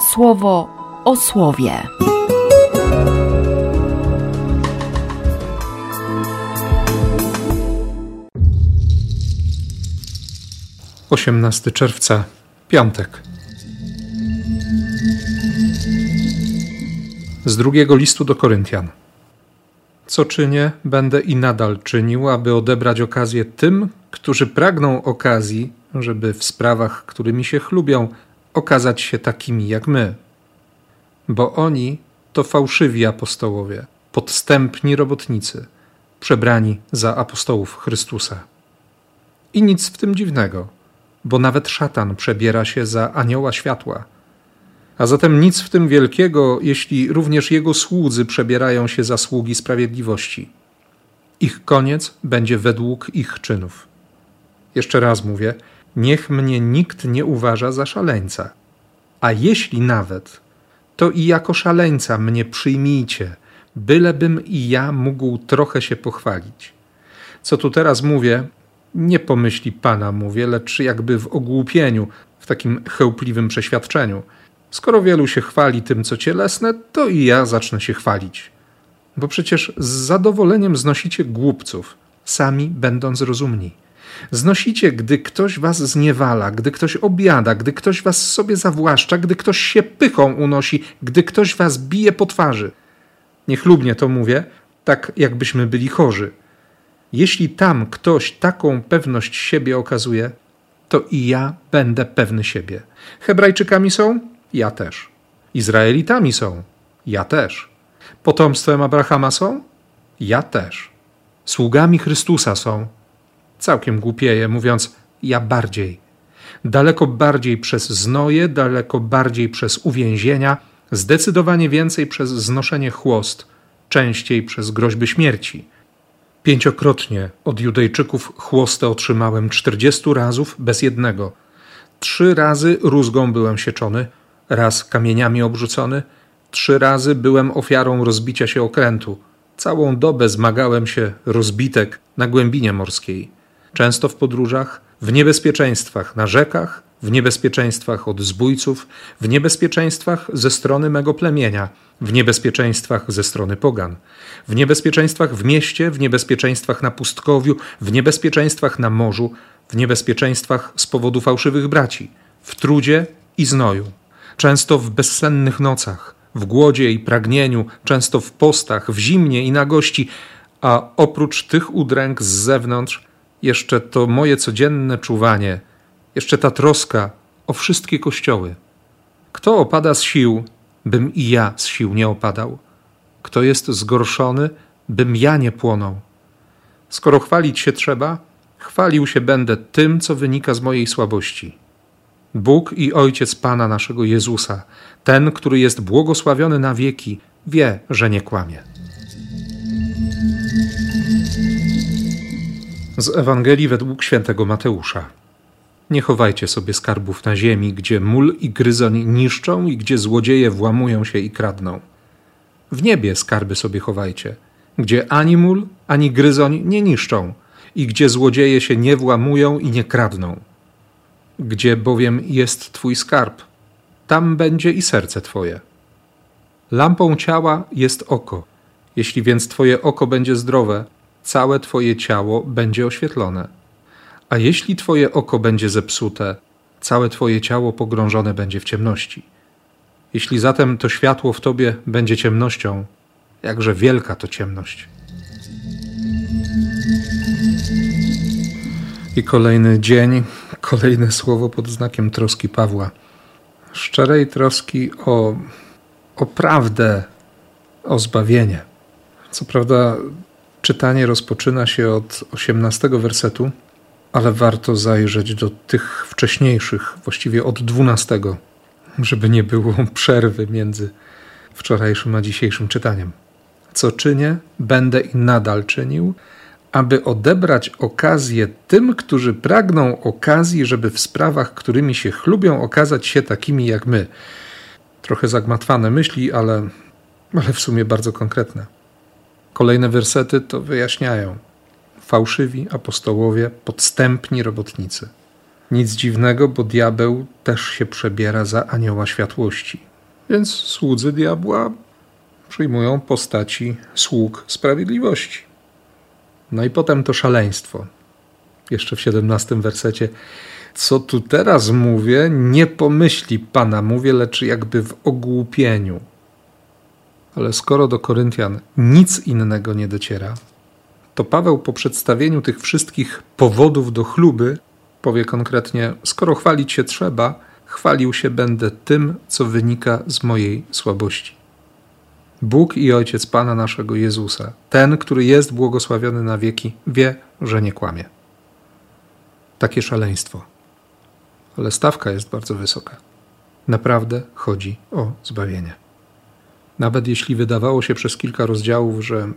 słowo o słowie. Osiemnasty czerwca, piątek. Z drugiego listu do Koryntian. Co czynię, będę i nadal czynił, aby odebrać okazję tym, którzy pragną okazji, żeby w sprawach, którymi się chlubią, okazać się takimi jak my. Bo oni to fałszywi apostołowie, podstępni robotnicy, przebrani za apostołów Chrystusa. I nic w tym dziwnego, bo nawet szatan przebiera się za anioła światła. A zatem nic w tym wielkiego, jeśli również jego słudzy przebierają się za sługi sprawiedliwości. Ich koniec będzie według ich czynów. Jeszcze raz mówię, niech mnie nikt nie uważa za szaleńca. A jeśli nawet, to i jako szaleńca mnie przyjmijcie, bylebym i ja mógł trochę się pochwalić. Co tu teraz mówię, nie pomyśli Pana mówię, lecz jakby w ogłupieniu, w takim chełpliwym przeświadczeniu. Skoro wielu się chwali tym, co cielesne, to i ja zacznę się chwalić. Bo przecież z zadowoleniem znosicie głupców, sami będąc rozumni. Znosicie, gdy ktoś was zniewala, gdy ktoś obiada, gdy ktoś was sobie zawłaszcza, gdy ktoś się pychą unosi, gdy ktoś was bije po twarzy. Niechlubnie to mówię, tak jakbyśmy byli chorzy. Jeśli tam ktoś taką pewność siebie okazuje, to i ja będę pewny siebie. Hebrajczykami są? Ja też. Izraelitami są? Ja też. Potomstwem Abrahama są? Ja też. Sługami Chrystusa są? Całkiem głupieje, mówiąc ja bardziej. Daleko bardziej przez znoje, daleko bardziej przez uwięzienia, zdecydowanie więcej przez znoszenie chłost, częściej przez groźby śmierci. Pięciokrotnie od Judejczyków chłostę otrzymałem czterdziestu razów bez jednego. Trzy razy rózgą byłem sieczony, raz kamieniami obrzucony, trzy razy byłem ofiarą rozbicia się okrętu. Całą dobę zmagałem się rozbitek na głębinie morskiej często w podróżach, w niebezpieczeństwach na rzekach, w niebezpieczeństwach od zbójców, w niebezpieczeństwach ze strony mego plemienia, w niebezpieczeństwach ze strony pogan, w niebezpieczeństwach w mieście, w niebezpieczeństwach na pustkowiu, w niebezpieczeństwach na morzu, w niebezpieczeństwach z powodu fałszywych braci, w trudzie i znoju, często w bezsennych nocach, w głodzie i pragnieniu, często w postach, w zimnie i nagości, a oprócz tych udręk z zewnątrz jeszcze to moje codzienne czuwanie, jeszcze ta troska o wszystkie kościoły. Kto opada z sił, bym i ja z sił nie opadał. Kto jest zgorszony, bym ja nie płonął. Skoro chwalić się trzeba, chwalił się będę tym, co wynika z mojej słabości. Bóg i Ojciec Pana naszego Jezusa, ten, który jest błogosławiony na wieki, wie, że nie kłamie. Z Ewangelii według świętego Mateusza. Nie chowajcie sobie skarbów na ziemi, gdzie mól i gryzoń niszczą i gdzie złodzieje włamują się i kradną. W niebie skarby sobie chowajcie, gdzie ani mól, ani gryzoń nie niszczą i gdzie złodzieje się nie włamują i nie kradną. Gdzie bowiem jest Twój skarb, tam będzie i serce Twoje. Lampą ciała jest oko. Jeśli więc Twoje oko będzie zdrowe, całe Twoje ciało będzie oświetlone. A jeśli Twoje oko będzie zepsute, całe Twoje ciało pogrążone będzie w ciemności. Jeśli zatem to światło w Tobie będzie ciemnością, jakże wielka to ciemność. I kolejny dzień, kolejne słowo pod znakiem troski Pawła. Szczerej troski o, o prawdę, o zbawienie. Co prawda, Czytanie rozpoczyna się od 18 wersetu, ale warto zajrzeć do tych wcześniejszych, właściwie od 12, żeby nie było przerwy między wczorajszym a dzisiejszym czytaniem. Co czynię, będę i nadal czynił, aby odebrać okazję tym, którzy pragną okazji, żeby w sprawach, którymi się chlubią, okazać się takimi jak my. Trochę zagmatwane myśli, ale, ale w sumie bardzo konkretne. Kolejne wersety to wyjaśniają. Fałszywi apostołowie, podstępni robotnicy. Nic dziwnego, bo diabeł też się przebiera za anioła światłości. Więc słudzy diabła przyjmują postaci sług sprawiedliwości. No i potem to szaleństwo. Jeszcze w 17 wersecie. Co tu teraz mówię, nie pomyśli Pana, mówię, lecz jakby w ogłupieniu. Ale skoro do Koryntian nic innego nie dociera, to Paweł po przedstawieniu tych wszystkich powodów do chluby powie konkretnie: Skoro chwalić się trzeba, chwalił się będę tym, co wynika z mojej słabości. Bóg i Ojciec Pana naszego Jezusa, ten, który jest błogosławiony na wieki, wie, że nie kłamie. Takie szaleństwo. Ale stawka jest bardzo wysoka. Naprawdę chodzi o zbawienie. Nawet jeśli wydawało się przez kilka rozdziałów, że,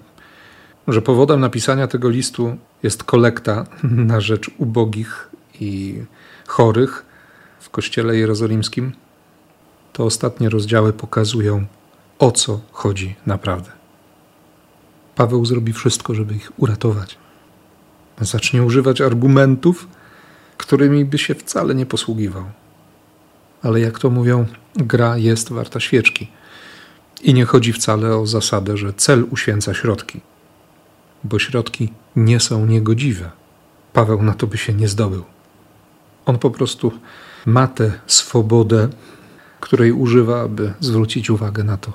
że powodem napisania tego listu jest kolekta na rzecz ubogich i chorych w kościele jerozolimskim, to ostatnie rozdziały pokazują, o co chodzi naprawdę. Paweł zrobi wszystko, żeby ich uratować. Zacznie używać argumentów, którymi by się wcale nie posługiwał. Ale jak to mówią, gra jest warta świeczki. I nie chodzi wcale o zasadę, że cel uświęca środki, bo środki nie są niegodziwe. Paweł na to by się nie zdobył. On po prostu ma tę swobodę, której używa, aby zwrócić uwagę na to,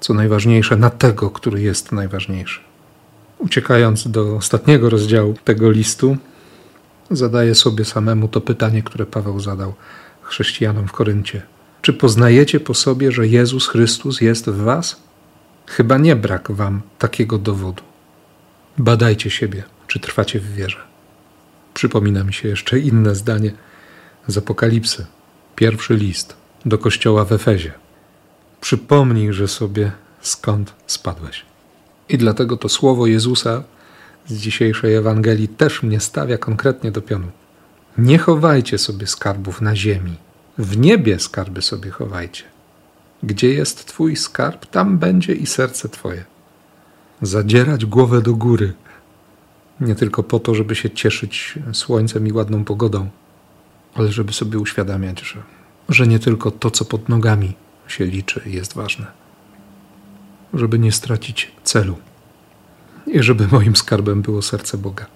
co najważniejsze, na tego, który jest najważniejszy. Uciekając do ostatniego rozdziału tego listu, zadaje sobie samemu to pytanie, które Paweł zadał chrześcijanom w Koryncie. Czy poznajecie po sobie, że Jezus Chrystus jest w Was? Chyba nie brak Wam takiego dowodu. Badajcie siebie, czy trwacie w wierze. Przypomina mi się jeszcze inne zdanie z Apokalipsy, pierwszy list do kościoła w Efezie. Przypomnij, że sobie skąd spadłeś. I dlatego to słowo Jezusa z dzisiejszej Ewangelii też mnie stawia konkretnie do pionu. Nie chowajcie sobie skarbów na ziemi. W niebie skarby sobie chowajcie. Gdzie jest Twój skarb, tam będzie i serce Twoje. Zadzierać głowę do góry. Nie tylko po to, żeby się cieszyć słońcem i ładną pogodą, ale żeby sobie uświadamiać, że, że nie tylko to, co pod nogami się liczy, jest ważne. Żeby nie stracić celu i żeby moim skarbem było serce Boga,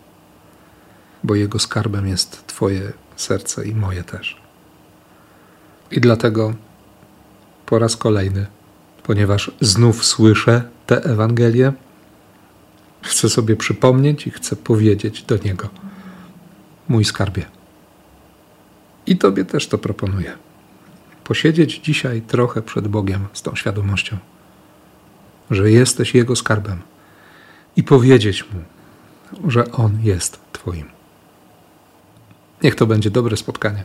bo Jego skarbem jest Twoje serce i moje też. I dlatego po raz kolejny, ponieważ znów słyszę tę Ewangelię, chcę sobie przypomnieć i chcę powiedzieć do Niego: Mój skarbie. I Tobie też to proponuję. Posiedzieć dzisiaj trochę przed Bogiem z tą świadomością, że jesteś Jego skarbem i powiedzieć Mu, że On jest Twoim. Niech to będzie dobre spotkanie.